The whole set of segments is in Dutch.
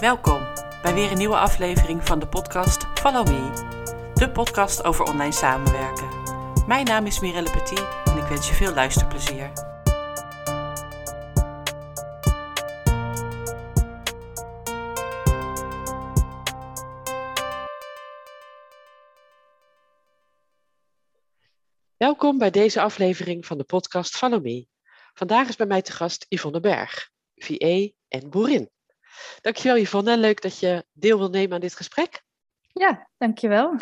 Welkom bij weer een nieuwe aflevering van de podcast Follow Me, de podcast over online samenwerken. Mijn naam is Mirelle Petit en ik wens je veel luisterplezier. Welkom bij deze aflevering van de podcast Follow Me. Vandaag is bij mij te gast Yvonne Berg, VA en boerin. Dankjewel Yvonne, leuk dat je deel wil nemen aan dit gesprek. Ja, dankjewel.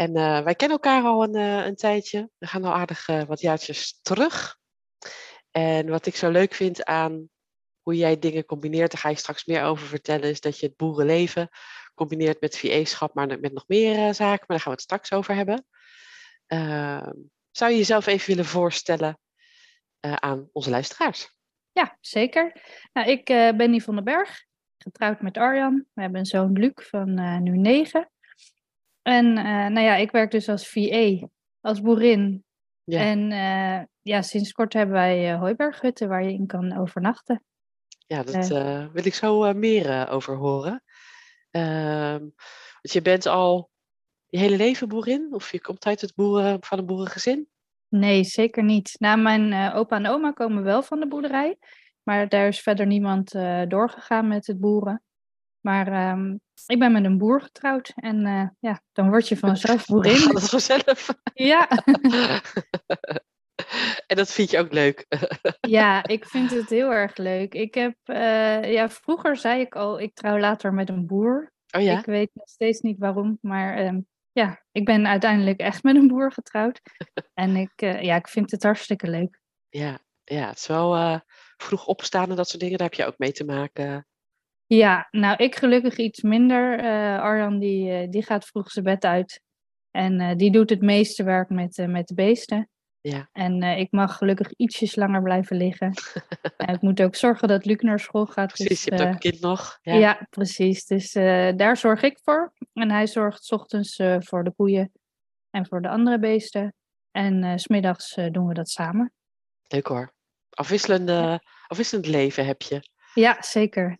En uh, wij kennen elkaar al een, uh, een tijdje. We gaan al aardig uh, wat jaartjes terug. En wat ik zo leuk vind aan hoe jij dingen combineert, daar ga je straks meer over vertellen, is dat je het boerenleven combineert met VA-schap, maar met nog meer zaken. Maar daar gaan we het straks over hebben. Ehm, zou je jezelf even willen voorstellen aan onze luisteraars? Ja, zeker. Nou, ik uh, ben Yvonne Berg, getrouwd met Arjan. We hebben een zoon Luc van uh, nu negen. En uh, nou ja, ik werk dus als VA, als boerin. Ja. En ja, sinds kort hebben wij hooiberghutten waar je in kan overnachten. Ja, dat wil ik zo meer over horen. Ehm, want je bent al je hele leven boerin? Of je komt uit het boeren, van een boerengezin? Nee, zeker niet. Nou, mijn uh, opa en oma komen wel van de boerderij. Maar daar is verder niemand uh, doorgegaan met het boeren. Maar um, ik ben met een boer getrouwd. En uh, ja, dan word je vanzelf boerin. Dat is vanzelf. Ja. en dat vind je ook leuk? ja, ik vind het heel erg leuk. Ik heb, ja, vroeger zei ik al, ik trouw later met een boer. Oh ja? Ik weet nog steeds niet waarom, maar um, ja, ik ben uiteindelijk echt met een boer getrouwd. en ik, uh, ja, ik vind het hartstikke leuk. Ja, ja het is wel uh, vroeg opstaan en dat soort dingen, daar heb je ook mee te maken. Ja, nou, ik gelukkig iets minder. Uh, Arjan, die, die gaat vroeg zijn bed uit. En die doet het meeste werk met, met de beesten. Ja. En ik mag gelukkig ietsjes langer blijven liggen. en ik moet ook zorgen dat Luc naar school gaat. Precies, dus, je hebt ook een kind nog. Ja, ja precies. Dus daar zorg ik voor. En hij zorgt s ochtends voor de koeien en voor de andere beesten. En smiddags doen we dat samen. Leuk hoor. Afwisselende, ja. afwisselend leven heb je. Ja, zeker.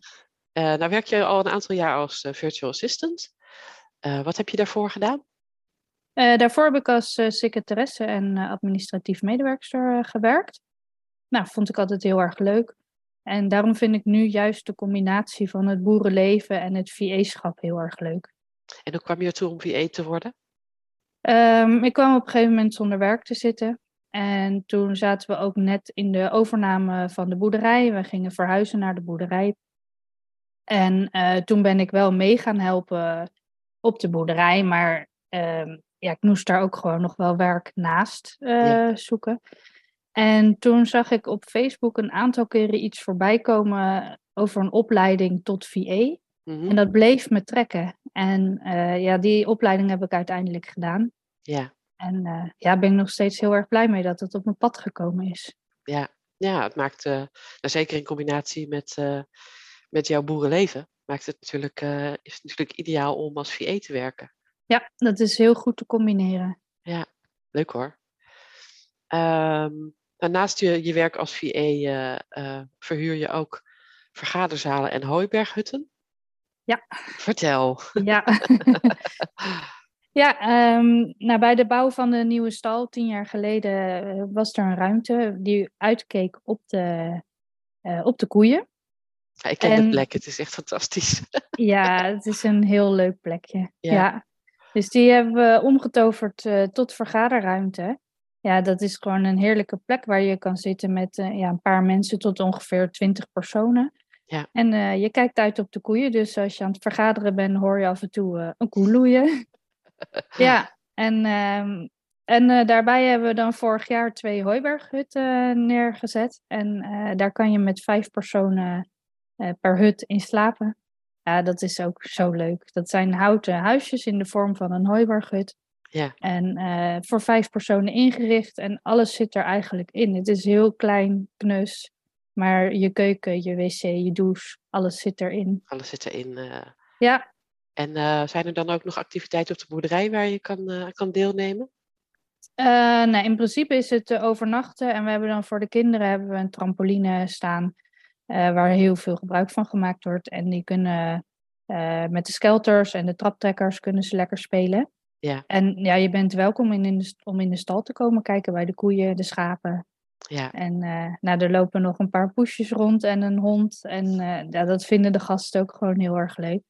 nou werk je al een aantal jaar als virtual assistant. wat heb je daarvoor gedaan? Daarvoor heb ik als secretaresse en administratief medewerkster gewerkt. Nou, vond ik altijd heel erg leuk. En daarom vind ik nu juist de combinatie van het boerenleven en het VA-schap heel erg leuk. En hoe kwam je ertoe om VA te worden? Um, ik kwam op een gegeven moment zonder werk te zitten. En toen zaten we ook net in de overname van de boerderij. We gingen verhuizen naar de boerderij. En toen ben ik wel mee gaan helpen op de boerderij. Maar uh, ja, ik moest daar ook gewoon nog wel werk naast uh, ja. zoeken. En toen zag ik op Facebook een aantal keren iets voorbij komen over een opleiding tot VA. Mm-hmm. En dat bleef me trekken. En uh, ja, die opleiding heb ik uiteindelijk gedaan. Ja. En uh, ja, ben ik nog steeds heel erg blij mee dat het op mijn pad gekomen is. Ja, ja het maakt, uh, nou, zeker in combinatie met, met jouw boerenleven, maakt het natuurlijk, is het natuurlijk ideaal om als VA te werken. Ja, dat is heel goed te combineren. Ja, leuk hoor. Um, naast je, je werk als VA verhuur je ook vergaderzalen en hooiberghutten. Ja. Vertel. Ja, ja um, nou, bij de bouw van de nieuwe stal tien jaar geleden was er een ruimte die uitkeek op de, uh, op de koeien. Ja, ik ken en, de plek, het is echt fantastisch. ja, het is een heel leuk plekje. Ja. ja. Dus die hebben we omgetoverd uh, tot vergaderruimte. Ja, dat is gewoon een heerlijke plek waar je kan zitten met uh, ja, een paar mensen tot ongeveer twintig personen. Ja. En uh, je kijkt uit op de koeien, dus als je aan het vergaderen bent, hoor je af en toe een koe loeien. ja, en, uh, en daarbij hebben we dan vorig jaar twee hooiberghutten neergezet. En daar kan je met vijf personen per hut in slapen. Ja, dat is ook zo leuk. Dat zijn houten huisjes in de vorm van een hooiberghut. Ja. En voor vijf personen ingericht en alles zit er eigenlijk in. Het is heel klein, knus. Maar je keuken, je wc, je douche, alles zit erin. Alles zit erin. Uh... Ja. En uh, zijn er dan ook nog activiteiten op de boerderij waar je kan, kan deelnemen? nee, in principe is het overnachten. En we hebben dan voor de kinderen hebben we een trampoline staan. Waar heel veel gebruik van gemaakt wordt. En die kunnen met de skelters en de traptrekkers kunnen ze lekker spelen. Ja. En ja, je bent welkom in, in de, om in de stal te komen kijken bij de koeien, de schapen. Ja. En uh, nou, er lopen nog een paar poesjes rond en een hond. En uh, ja, dat vinden de gasten ook gewoon heel erg leuk.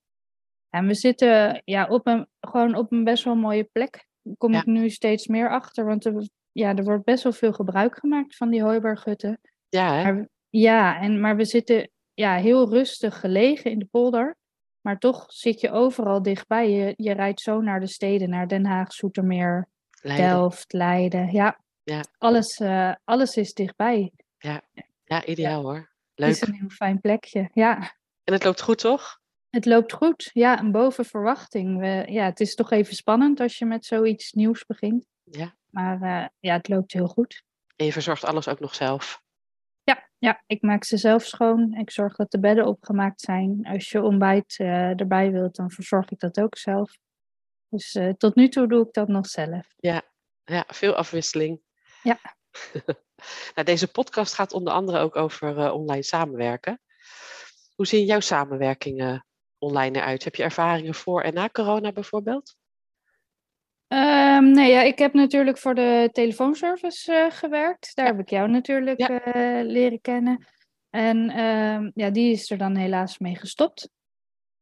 En we zitten ja, op een, gewoon op een best wel mooie plek. Daar kom Ja. ik nu steeds meer achter. Want er, ja, er wordt best wel veel gebruik gemaakt van die hooiberghutten. Ja, hè? Maar, ja, en, maar we zitten ja, heel rustig gelegen in de polder. Maar toch zit je overal dichtbij. Je, je rijdt zo naar de steden, naar Den Haag, Zoetermeer, Leiden. Delft, Leiden. Ja, Ja. Alles, eh, alles is dichtbij. Ja, ideaal hoor. Het Leuk. is een heel fijn plekje. Ja, En het loopt goed, toch? het loopt goed. Ja, en boven verwachting. We, ja, het is toch even spannend als je met zoiets nieuws begint. Ja. Maar eh, ja, het loopt heel goed. En je verzorgt alles ook nog zelf. Ja, ja, ik maak ze zelf schoon. Ik zorg dat de bedden opgemaakt zijn. Als je ontbijt eh, erbij wilt, dan verzorg ik dat ook zelf. Dus eh, tot nu toe doe ik dat nog zelf. Ja, veel afwisseling. Ja. nou, deze podcast gaat onder andere ook over eh, online samenwerken. Hoe zien jouw samenwerkingen online eruit? Heb je ervaringen voor en na corona bijvoorbeeld? Ehm, nee, ja, ik heb natuurlijk voor de telefoonservice eh, gewerkt. Daar Ja. heb ik jou natuurlijk Ja. eh, leren kennen. En ehm, ja, die is er dan helaas mee gestopt.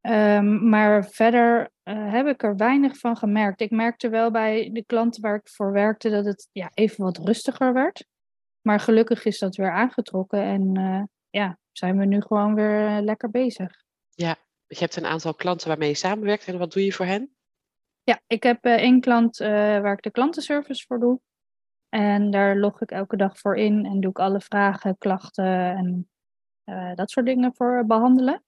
Ehm, maar verder eh, heb ik er weinig van gemerkt. Ik merkte wel bij de klanten waar ik voor werkte dat het ja, even wat rustiger werd. Maar gelukkig is dat weer aangetrokken en ja, zijn we nu gewoon weer lekker bezig. Je hebt een aantal klanten waarmee je samenwerkt en wat doe je voor hen? Ja, ik heb eh, één klant eh, waar ik de klantenservice voor doe. En daar log ik elke dag voor in en doe ik alle vragen, klachten en eh, dat soort dingen voor behandelen.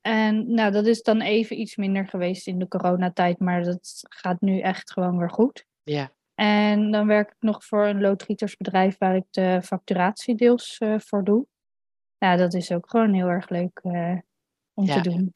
En nou, dat is dan even iets minder geweest in de coronatijd, maar dat gaat nu echt gewoon weer goed. Ja, En dan werk ik nog voor een loodgietersbedrijf waar ik de facturatie deels voor doe. Nou, dat is ook gewoon heel erg leuk om Ja. te doen.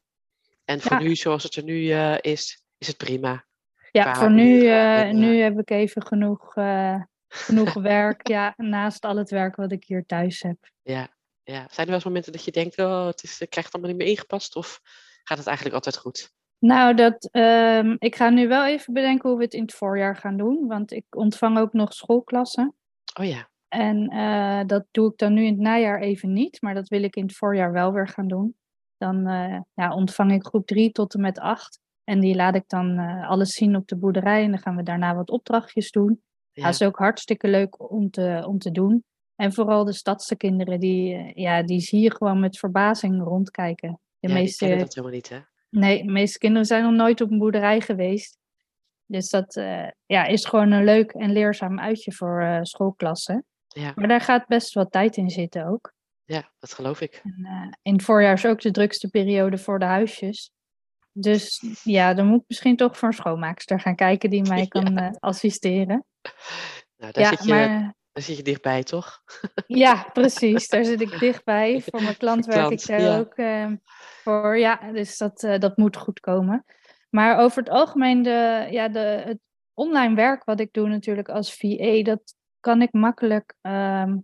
en voor Ja. nu, zoals het er nu is, is het prima. Ja, qua voor nu, eh, en, nu heb ik even genoeg, eh, genoeg werk. Ja, naast al het werk wat ik hier thuis heb. Ja, ja. Zijn er wel eens momenten dat je denkt, oh, het, is, ik krijg het allemaal niet meer ingepast? Of gaat het eigenlijk altijd goed? Nou, dat, ehm, ik ga nu wel even bedenken hoe we het in het voorjaar gaan doen. Want ik ontvang ook nog schoolklassen. Oh ja, En eh, dat doe ik dan nu in het najaar even niet. Maar dat wil ik in het voorjaar wel weer gaan doen. Dan ja, ontvang ik groep 3 tot en met 8. En die laat ik dan eh, alles zien op de boerderij. En dan gaan we daarna wat opdrachtjes doen. ja. Dat is ook hartstikke leuk om te, om te doen. En vooral de stadse kinderen, die, eh, ja, die zie je gewoon met verbazing rondkijken. De ja die meeste, kennen dat helemaal niet, hè? nee, de meeste kinderen zijn nog nooit op een boerderij geweest. Dus dat eh, ja, is gewoon een leuk en leerzaam uitje voor eh, schoolklassen. Ja, Maar daar gaat best wat tijd in zitten ook. ja, dat geloof ik. En, in het voorjaar is ook de drukste periode voor de huisjes. Dus ja, dan moet ik misschien toch voor een schoonmaakster gaan kijken die mij kan eh, assisteren. Nou, daar, Ja, zit je, maar daar zit je dichtbij, toch? Ja, precies. Daar zit ik dichtbij. Voor mijn klant werk ik daar ja. ook eh, voor. Ja, dus dat, eh, dat moet goed komen. Maar over het algemeen, de, ja, de, het online werk wat ik doe natuurlijk als VA, dat kan ik makkelijk ehm,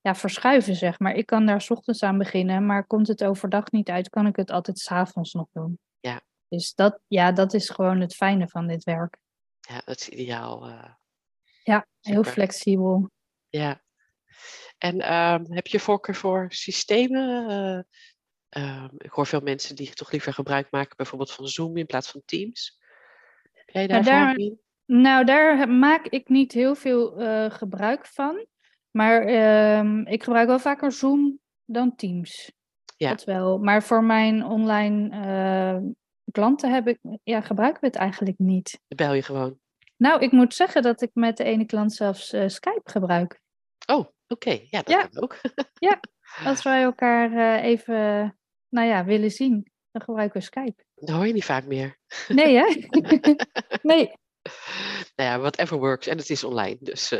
ja, verschuiven, zeg maar. Ik kan daar 's ochtends aan beginnen, maar komt het overdag niet uit, kan ik het altijd 's avonds nog doen. Ja. Dus dat, ja, dat is gewoon het fijne van dit werk. Ja, dat is ideaal. eh, Ja, heel Super. flexibel. ja. En ehm, heb je voorkeur voor systemen? Eh, ehm, ik hoor veel mensen die toch liever gebruik maken, bijvoorbeeld van Zoom in plaats van Teams. Heb jij daar Maar daar- in? Nou, daar maak ik niet heel veel eh, gebruik van. Maar ehm, ik gebruik wel vaker Zoom dan Teams. Ja. Dat wel. Maar voor mijn online klanten heb ik, ja, gebruiken we het eigenlijk niet. Dan bel je gewoon. Nou, ik moet zeggen dat ik met de ene klant zelfs eh, Skype gebruik. Oh, oké. Ja, dat Ja. kan ook. Als wij elkaar eh, even, nou ja, willen zien, dan gebruiken we Skype. Dat hoor je niet vaak meer. Nee, hè? nee. Nou ja, whatever works. En het is online, dus in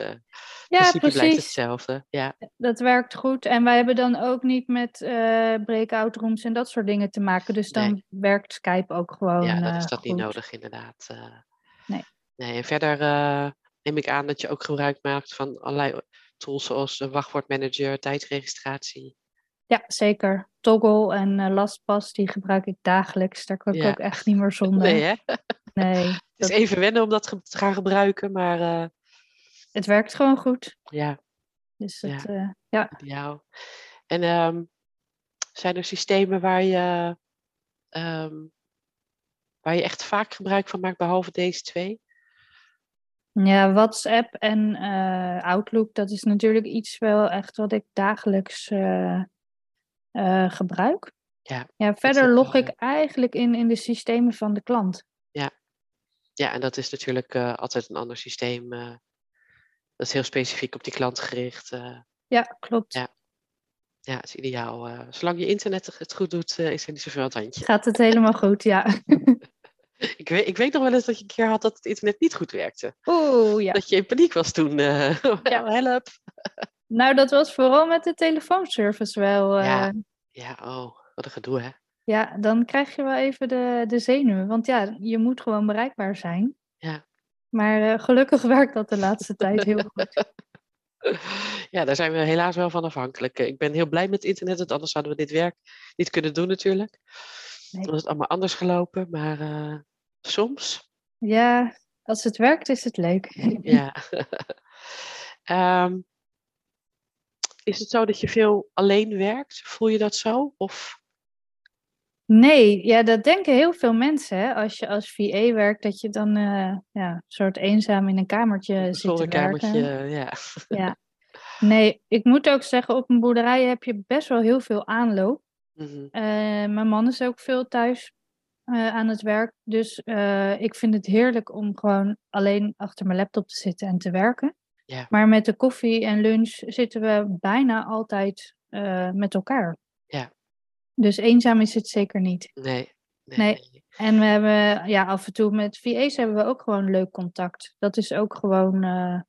Ja, blijft precies. hetzelfde. Ja, Dat werkt goed. En wij hebben dan ook niet met eh breakout rooms en dat soort dingen te maken. Dus dan werkt Skype ook gewoon. ja dan eh, is dat niet nodig inderdaad. Nee. nee. En verder neem ik aan dat je ook gebruik maakt van allerlei tools zoals de wachtwoordmanager, tijdregistratie. Ja, zeker. Toggle en uh, LastPass, die gebruik ik dagelijks. Daar kan ik Ja. ook echt niet meer zonder. Nee, hè? Nee, is even wennen om dat te gaan gebruiken, maar eh, het werkt gewoon goed. ja, Dus Ja. het, eh, ja. ideaal. En ehm, zijn er systemen waar je, ehm, waar je echt vaak gebruik van maakt, behalve deze twee? ja, WhatsApp en eh, Outlook, dat is natuurlijk iets wel echt wat ik dagelijks gebruik. Ja, Ja, verder log ik eigenlijk in, in de systemen van de klant. Ja, en dat is natuurlijk eh, altijd een ander systeem. eh, dat is heel specifiek op die klant gericht. eh. Ja, klopt. Ja. ja, het is ideaal. zolang je internet het goed doet, is er niet zoveel aan het handje. Gaat het helemaal goed, ja. Ik weet, ik weet nog wel eens dat je een keer had dat het internet niet goed werkte. Oeh, ja. Dat je in paniek was toen. Ja. help. Nou, dat was vooral met de telefoonservice wel. Ja. ja. Ja, oh, wat een gedoe hè. Dan krijg je wel even de, de zenuwen. Want ja, je moet gewoon bereikbaar zijn. Ja. Maar eh, gelukkig werkt dat de laatste tijd heel goed. Ja, daar zijn we helaas wel van afhankelijk. Ik ben heel blij met internet, want anders hadden we dit werk niet kunnen doen natuurlijk. Nee. Dan was het allemaal anders gelopen, maar eh, soms, Ja, als het werkt is het leuk. ja. Ehm, is het zo dat je veel alleen werkt? Voel je dat zo? Of Nee, ja, dat denken heel veel mensen. Hè? Als je als VA werkt, dat je dan eh, ja, een soort eenzaam in een kamertje een zit te werken. Ja. Ja. Nee, ik moet ook zeggen, op een boerderij heb je best wel heel veel aanloop. Mhm. Eh, mijn man is ook veel thuis eh, aan het werk. Dus ik vind het heerlijk om gewoon alleen achter mijn laptop te zitten en te werken. Ja. Maar met de koffie en lunch zitten we bijna altijd met elkaar. Dus eenzaam is het zeker niet. Nee. Nee. En we hebben ja, af en toe met VA's hebben we ook gewoon leuk contact. Dat is ook gewoon eh,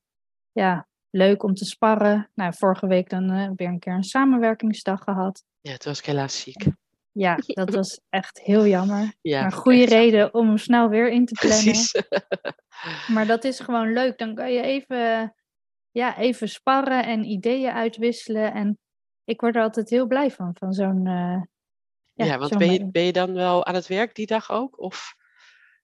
ja, leuk om te sparren. Nou, vorige week dan eh, weer een keer een samenwerkingsdag gehad. Ja, toen was ik helaas ziek. Ja, dat was echt heel jammer. Ja, maar goede echt reden om hem snel weer in te plannen. Precies. Maar dat is gewoon leuk. Dan kan je even, ja, even sparren en ideeën uitwisselen. En ik word er altijd heel blij van, van zo'n... eh, Ja, ja, want ben je, ben je dan wel aan het werk die dag ook? Of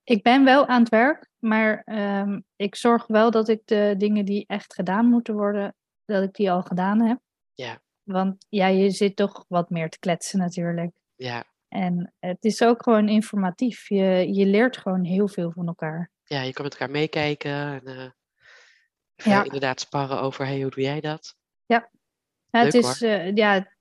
Ik ben wel aan het werk, maar ehm, ik zorg wel dat ik de dingen die echt gedaan moeten worden, dat ik die al gedaan heb. Ja. Want ja, je zit toch wat meer te kletsen natuurlijk. ja, En het is ook gewoon informatief. Je, je leert gewoon heel veel van elkaar. ja, je kan met elkaar meekijken en even Ja. inderdaad sparren over, hey, hoe doe jij dat? Ja, het, Leuk, is, eh, ja,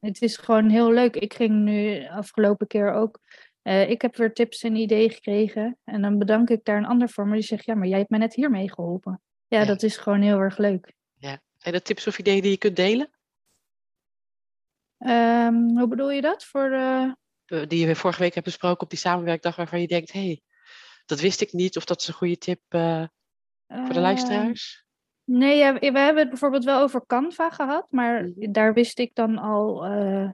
het is gewoon heel leuk. Ik ging nu afgelopen keer ook. eh, ik heb weer tips en ideeën gekregen. En dan bedank ik daar een ander voor. Maar die zegt, ja, maar jij hebt me net hiermee geholpen. Ja, Ja. dat is gewoon heel erg leuk. Zijn dat tips of ideeën die je kunt delen? Ehm, hoe bedoel je dat? Voor de... Eh, Die je vorige week hebt besproken op die samenwerkdag waarvan je denkt, hey, dat wist ik niet of dat is een goede tip eh, voor de Ehm, luisteraars? Nee, ja, we hebben het bijvoorbeeld wel over Canva gehad. Maar Mhm. daar wist ik dan al, eh,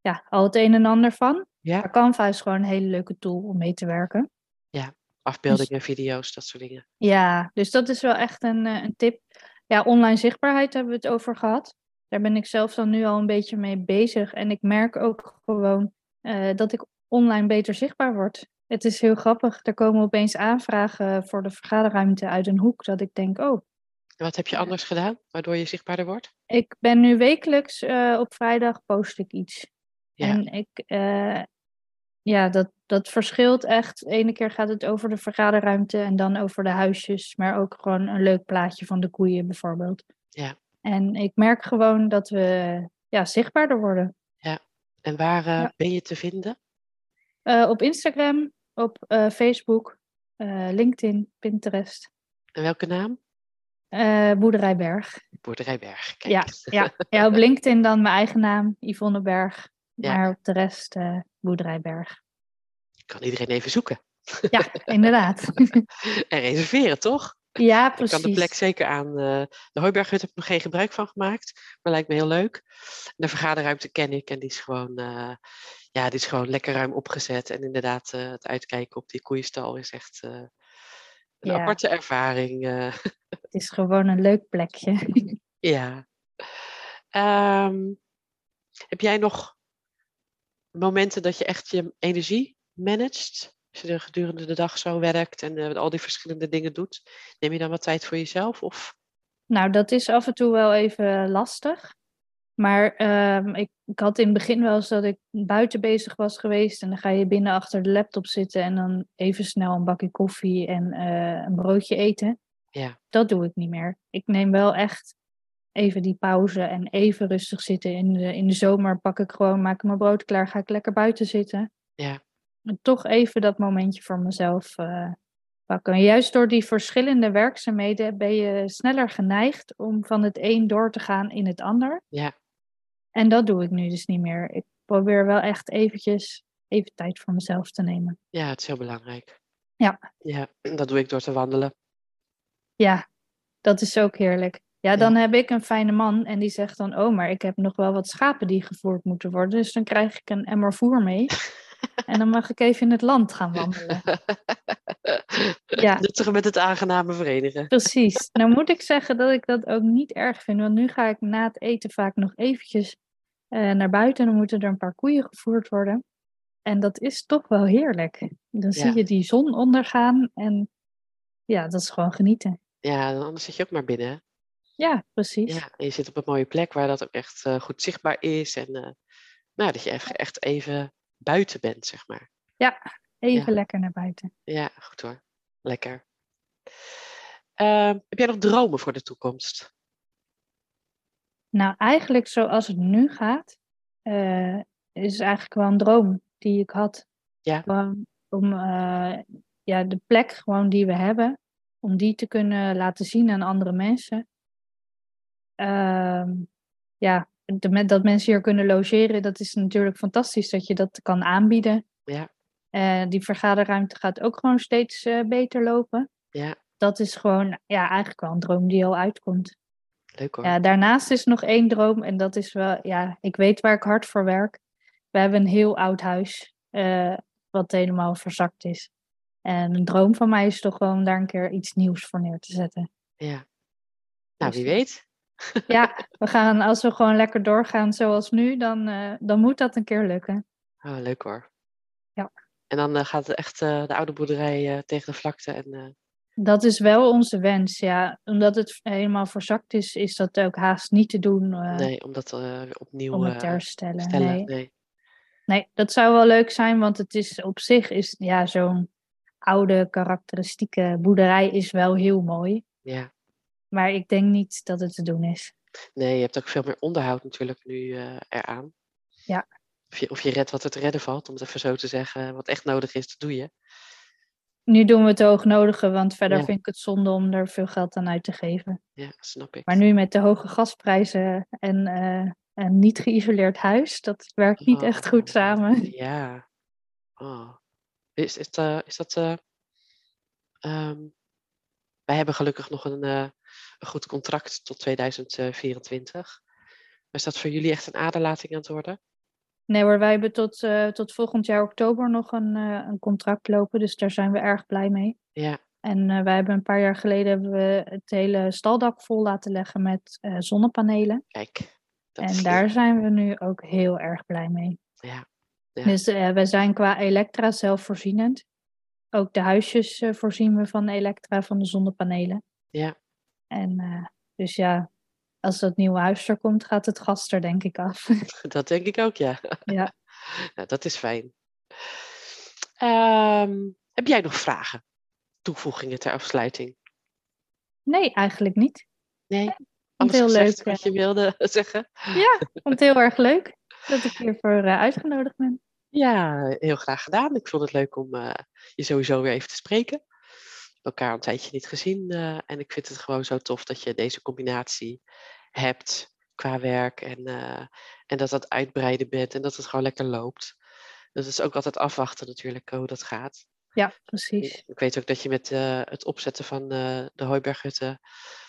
ja, al het een en ander van. Ja, Maar Canva is gewoon een hele leuke tool om mee te werken. afbeeldingen, video's, dat soort dingen. Ja, dus dat is wel echt een, eh, een tip. Ja, online zichtbaarheid hebben we het over gehad. Daar ben ik zelf dan nu al een beetje mee bezig. En ik merk ook gewoon eh, dat ik online beter zichtbaar word. Het is heel grappig. Er komen opeens aanvragen voor de vergaderruimte uit een hoek. Dat ik denk, oh, En wat heb je Ja. anders gedaan, waardoor je zichtbaarder wordt? ik ben nu wekelijks eh, op vrijdag post ik iets. Ja. En ik, eh, ja, dat, dat verschilt echt. Ene keer gaat het over de vergaderruimte en dan over de huisjes, maar ook gewoon een leuk plaatje van de koeien bijvoorbeeld. Ja. En ik merk gewoon dat we ja, zichtbaarder worden. En waar eh, Ja. ben je te vinden? Op Instagram, op Facebook, LinkedIn, Pinterest, En welke naam? Eh Boerderijberg. Boerderijberg. Kijk. Ja, ja. ja, op LinkedIn dan mijn eigen naam, Yvonne Berg. Ja. Maar op de rest eh Boerderijberg. Kan iedereen even zoeken. Ja, inderdaad. En reserveren, toch? ja, Ik precies. kan de plek zeker aan. eh, de Hooiberghut heb ik nog geen gebruik van gemaakt, maar lijkt me heel leuk. De vergaderruimte ken ik en die is gewoon, ja, die is gewoon lekker ruim opgezet. En inderdaad, het uitkijken op die koeienstal is echt een Ja. aparte ervaring. eh. Het is gewoon een leuk plekje. ja. Ehm, Heb jij nog momenten dat je echt je energie managt? Als je er gedurende de dag zo werkt en eh, al die verschillende dingen doet, neem je dan wat tijd voor jezelf? Of? Nou, dat is af en toe wel even lastig. Maar ehm, ik, ik had in het begin wel eens dat ik buiten bezig was geweest. En dan ga je binnen achter de laptop zitten en dan even snel een bakje koffie en eh, een broodje eten. Ja. Dat doe ik niet meer. Ik neem wel echt even die pauze en even rustig zitten. In de, in de zomer pak ik gewoon, maak ik mijn brood klaar, ga ik lekker buiten zitten. Ja. En toch even dat momentje voor mezelf uh, pakken. juist door die verschillende werkzaamheden ben je sneller geneigd om van het een door te gaan in het ander. Ja. En dat doe ik nu dus niet meer. Ik probeer wel echt eventjes even tijd voor mezelf te nemen. Ja, het is heel belangrijk. Ja. Ja, dat doe ik door te wandelen. Ja, dat is ook heerlijk. Ja, dan heb ik een fijne man en die zegt dan, oh, maar ik heb nog wel wat schapen die gevoerd moeten worden. Dus dan krijg ik een emmer voer mee. en dan mag ik even in het land gaan wandelen. ja. Nuttig met het aangename verenigen. Precies. Nou moet ik zeggen dat ik dat ook niet erg vind. Want nu ga ik na het eten vaak nog eventjes uh, naar buiten. En dan moeten er een paar koeien gevoerd worden. En dat is toch wel heerlijk. Dan zie je die zon ondergaan. En ja, dat is gewoon genieten. Ja, anders zit je ook maar binnen. Ja, precies. Ja, en je zit op een mooie plek waar dat ook echt uh, goed zichtbaar is. En uh, nou, dat je even, echt even buiten bent, zeg maar. Ja, even ja. lekker naar buiten. Ja, goed hoor. Lekker. Uh, heb jij nog dromen voor de toekomst? Nou, eigenlijk zoals het nu gaat, uh, is eigenlijk wel een droom die ik had. Ja. Om, om ja, de plek gewoon die we hebben, om die te kunnen laten zien aan andere mensen. Uh, ja, de, dat mensen hier kunnen logeren, dat is natuurlijk fantastisch dat je dat kan aanbieden. Ja. Uh, die vergaderruimte gaat ook gewoon steeds uh, beter lopen. Ja. Dat is gewoon ja, eigenlijk wel een droom die al uitkomt. Leuk hoor. Ja, daarnaast is nog één droom en dat is wel, ja, ik weet waar ik hard voor werk. We hebben een heel oud huis, uh, wat helemaal verzakt is. En een droom van mij is toch gewoon daar een keer iets nieuws voor neer te zetten. Ja. Nou, wie weet. Ja, we gaan, als we gewoon lekker doorgaan zoals nu, dan, uh, dan moet dat een keer lukken. Oh, leuk hoor. Ja. En dan uh, gaat het echt uh, de oude boerderij tegen de vlakte. En, Dat is wel onze wens, ja. Omdat het helemaal verzakt is, is dat ook haast niet te doen. nee, om dat opnieuw om het te herstellen. stellen. Nee. nee. nee, dat zou wel leuk zijn, want het is op zich is ja, zo'n oude karakteristieke boerderij is wel heel mooi. Ja. Maar ik denk niet dat het te doen is. Nee, je hebt ook veel meer onderhoud natuurlijk nu uh, eraan. Ja. Of je, of je redt wat er te redden valt, om het even zo te zeggen. Wat echt nodig is, dat doe je. Nu doen we het hoognodige, want verder ja. vind ik het zonde om er veel geld aan uit te geven. Ja, snap ik. Maar nu met de hoge gasprijzen en uh, een niet geïsoleerd huis, dat werkt niet oh, echt goed samen. Ja. Oh. Is, is, uh, is dat... Um, wij hebben gelukkig nog een, uh, een goed contract tot 2024. Maar is dat voor jullie echt een aderlating aan het worden? Nee hoor, wij hebben tot, uh, tot volgend jaar oktober nog een, uh, een contract lopen. Dus daar zijn we erg blij mee. Ja. En uh, wij hebben een paar jaar geleden hebben we het hele staldak vol laten leggen met zonnepanelen. Kijk. En daar leuk. zijn we nu ook heel erg blij mee. Ja. ja. Dus we zijn qua elektra zelfvoorzienend. Ook de huisjes voorzien we van elektra van de zonnepanelen. Ja. En dus ja, als dat nieuwe huis er komt, gaat het gas er denk ik af. Dat denk ik ook, ja. Ja. nou, dat is fijn. Um, heb jij nog vragen? Toevoegingen ter afsluiting? Nee, eigenlijk niet. Nee? vond heel leuk. Wat je wilde zeggen? Ja, ik vond het heel erg leuk dat ik hiervoor uitgenodigd ben. Ja, heel graag gedaan. Ik vond het leuk om uh, je sowieso weer even te spreken elkaar een tijdje niet gezien. Uh, en ik vind het gewoon zo tof dat je deze combinatie hebt qua werk. En, uh, en dat dat uitbreiden bent en dat het gewoon lekker loopt. Dus het is ook altijd afwachten natuurlijk hoe dat gaat. Ja, precies. Ik, weet ook dat je met uh, het opzetten van de Hooiberghutten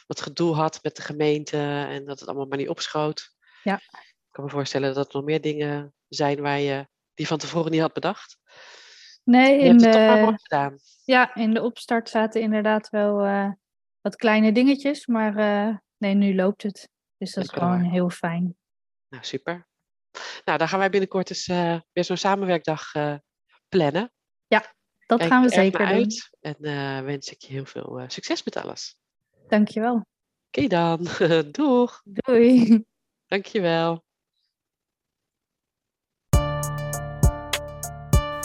wat gedoe had met de gemeente en dat het allemaal maar niet opschoot. Ja. Ik kan me voorstellen dat er nog meer dingen zijn waar je die van tevoren niet had bedacht. Nee, in de, ja, in de opstart zaten inderdaad wel uh, wat kleine dingetjes, maar uh, nee, nu loopt het. Dus dat is gewoon heel fijn. Nou, super. Nou, dan gaan wij binnenkort eens uh, weer zo'n samenwerkdag plannen. Ja, dat Kijk gaan we er zeker doen. uit. En wens ik je heel veel succes met alles. Dankjewel. Oké okay dan. Doeg. Doei. Dankjewel.